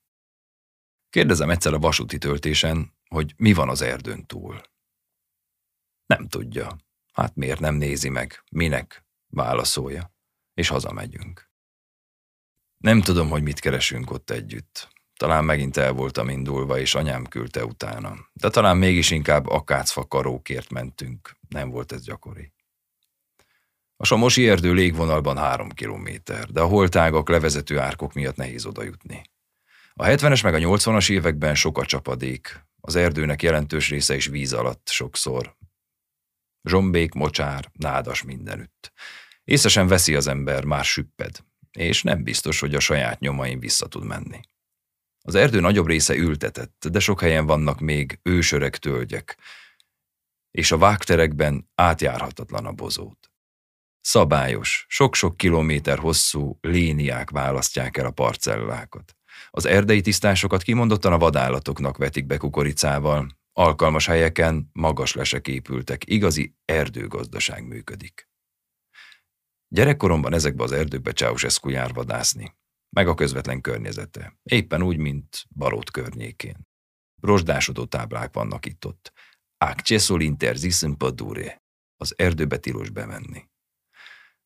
Kérdezem egyszer a vasúti töltésen, hogy mi van az erdőn túl. Nem tudja. Hát miért nem nézi meg? Minek? Válaszolja és hazamegyünk. Nem tudom, hogy mit keresünk ott együtt. Talán megint el voltam indulva, és anyám küldte utána. De talán mégis inkább akácfa karókért mentünk. Nem volt ez gyakori. A Somosi erdő légvonalban három kilométer, de a holtágak levezető árkok miatt nehéz oda jutni. A 70-es meg a 80-as években sok a csapadék, az erdőnek jelentős része is víz alatt sokszor. Zsombék, mocsár, nádas mindenütt. Észesen veszi az ember, már süpped, és nem biztos, hogy a saját nyomain vissza tud menni. Az erdő nagyobb része ültetett, de sok helyen vannak még ősöreg tölgyek, és a vágterekben átjárhatatlan a bozót. Szabályos, sok-sok kilométer hosszú léniák választják el a parcellákat. Az erdei tisztásokat kimondottan a vadállatoknak vetik be kukoricával, alkalmas helyeken magas lesek épültek, igazi erdőgazdaság működik. Gyerekkoromban ezekbe az erdőkbe Ceausescu jár vadászni, meg a közvetlen környezete, éppen úgy, mint Barót környékén. Rozsdásodó táblák vannak itt-ott. Acceso l'interzis in padure. Az erdőbe tilos bemenni.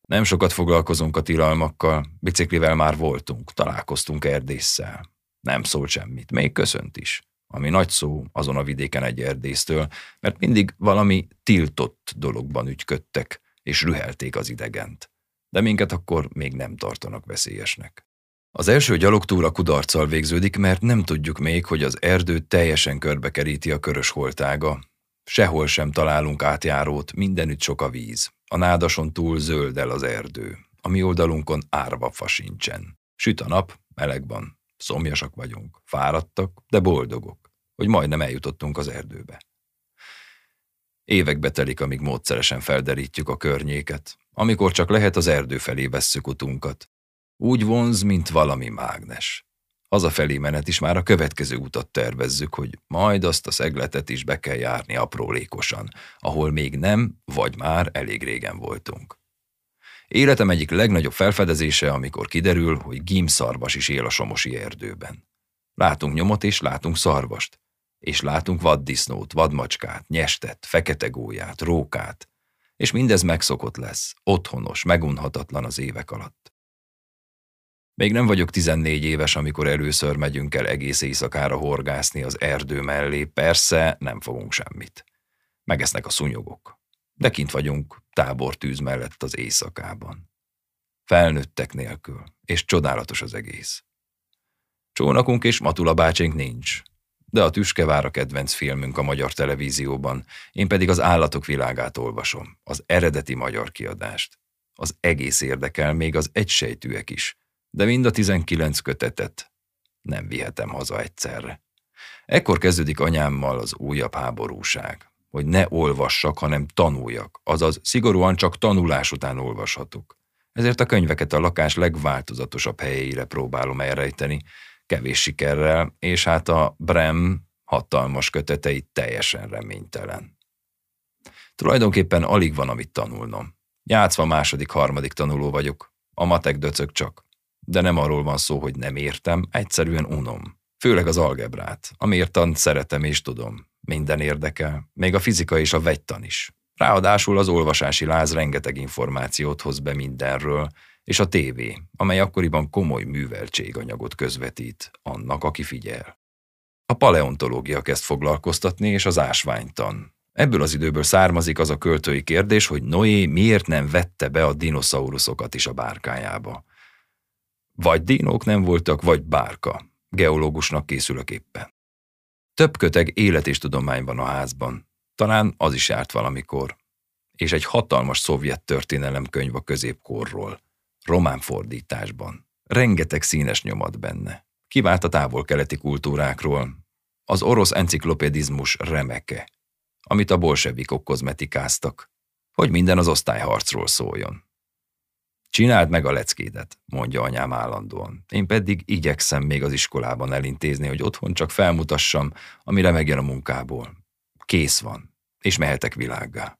Nem sokat foglalkozunk a tilalmakkal, biciklivel már voltunk, találkoztunk erdésszel. Nem szólt semmit, még köszönt is. Ami nagy szó azon a vidéken egy erdésztől, mert mindig valami tiltott dologban ügyködtek, és rühelték az idegent de minket akkor még nem tartanak veszélyesnek. Az első gyalogtúra kudarccal végződik, mert nem tudjuk még, hogy az erdő teljesen körbekeríti a körös holtága. Sehol sem találunk átjárót, mindenütt sok a víz. A nádason túl zöld el az erdő. A mi oldalunkon árva fa sincsen. Süt a nap, meleg van. Szomjasak vagyunk, fáradtak, de boldogok, hogy majdnem eljutottunk az erdőbe. Évekbe telik, amíg módszeresen felderítjük a környéket, amikor csak lehet az erdő felé vesszük utunkat. Úgy vonz, mint valami mágnes. Az a felé menet is már a következő utat tervezzük, hogy majd azt a szegletet is be kell járni aprólékosan, ahol még nem, vagy már elég régen voltunk. Életem egyik legnagyobb felfedezése, amikor kiderül, hogy gímszarvas is él a somosi erdőben. Látunk nyomot és látunk szarvast, és látunk vaddisznót, vadmacskát, nyestet, fekete gólyát, rókát, és mindez megszokott lesz, otthonos, megunhatatlan az évek alatt. Még nem vagyok 14 éves, amikor először megyünk el egész éjszakára horgászni az erdő mellé, persze nem fogunk semmit. Megesznek a szúnyogok. De kint vagyunk, tábortűz mellett az éjszakában. Felnőttek nélkül, és csodálatos az egész. Csónakunk és Matula bácsink nincs, de a Tüskevár a kedvenc filmünk a magyar televízióban, én pedig az állatok világát olvasom, az eredeti magyar kiadást. Az egész érdekel, még az egysejtűek is, de mind a 19 kötetet nem vihetem haza egyszerre. Ekkor kezdődik anyámmal az újabb háborúság, hogy ne olvassak, hanem tanuljak, azaz szigorúan csak tanulás után olvashatok. Ezért a könyveket a lakás legváltozatosabb helyeire próbálom elrejteni, kevés sikerrel, és hát a Brem hatalmas kötetei teljesen reménytelen. Tulajdonképpen alig van, amit tanulnom. Játszva második, harmadik tanuló vagyok, a matek döcög csak. De nem arról van szó, hogy nem értem, egyszerűen unom. Főleg az algebrát, amiért tant szeretem és tudom. Minden érdekel, még a fizika és a vegytan is. Ráadásul az olvasási láz rengeteg információt hoz be mindenről, és a tévé, amely akkoriban komoly műveltséganyagot közvetít annak, aki figyel. A paleontológia kezd foglalkoztatni, és az ásványtan. Ebből az időből származik az a költői kérdés, hogy Noé miért nem vette be a dinoszauruszokat is a bárkájába. Vagy dinók nem voltak, vagy bárka. Geológusnak készülök éppen. Több köteg élet és tudomány van a házban. Talán az is járt valamikor. És egy hatalmas szovjet történelemkönyv a középkorról. Román fordításban. Rengeteg színes nyomat benne. Kivált a távol-keleti kultúrákról. Az orosz enciklopedizmus remeke, amit a bolsevikok kozmetikáztak, hogy minden az osztályharcról szóljon. Csináld meg a leckédet, mondja anyám állandóan. Én pedig igyekszem még az iskolában elintézni, hogy otthon csak felmutassam, amire megjön a munkából. Kész van, és mehetek világgá.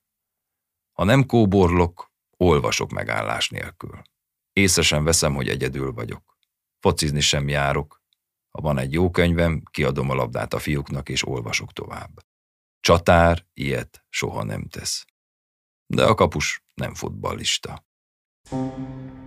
Ha nem kóborlok, olvasok megállás nélkül. Észre sem veszem, hogy egyedül vagyok. Focizni sem járok. Ha van egy jó könyvem, kiadom a labdát a fiúknak, és olvasok tovább. Csatár ilyet soha nem tesz. De a kapus nem futballista. you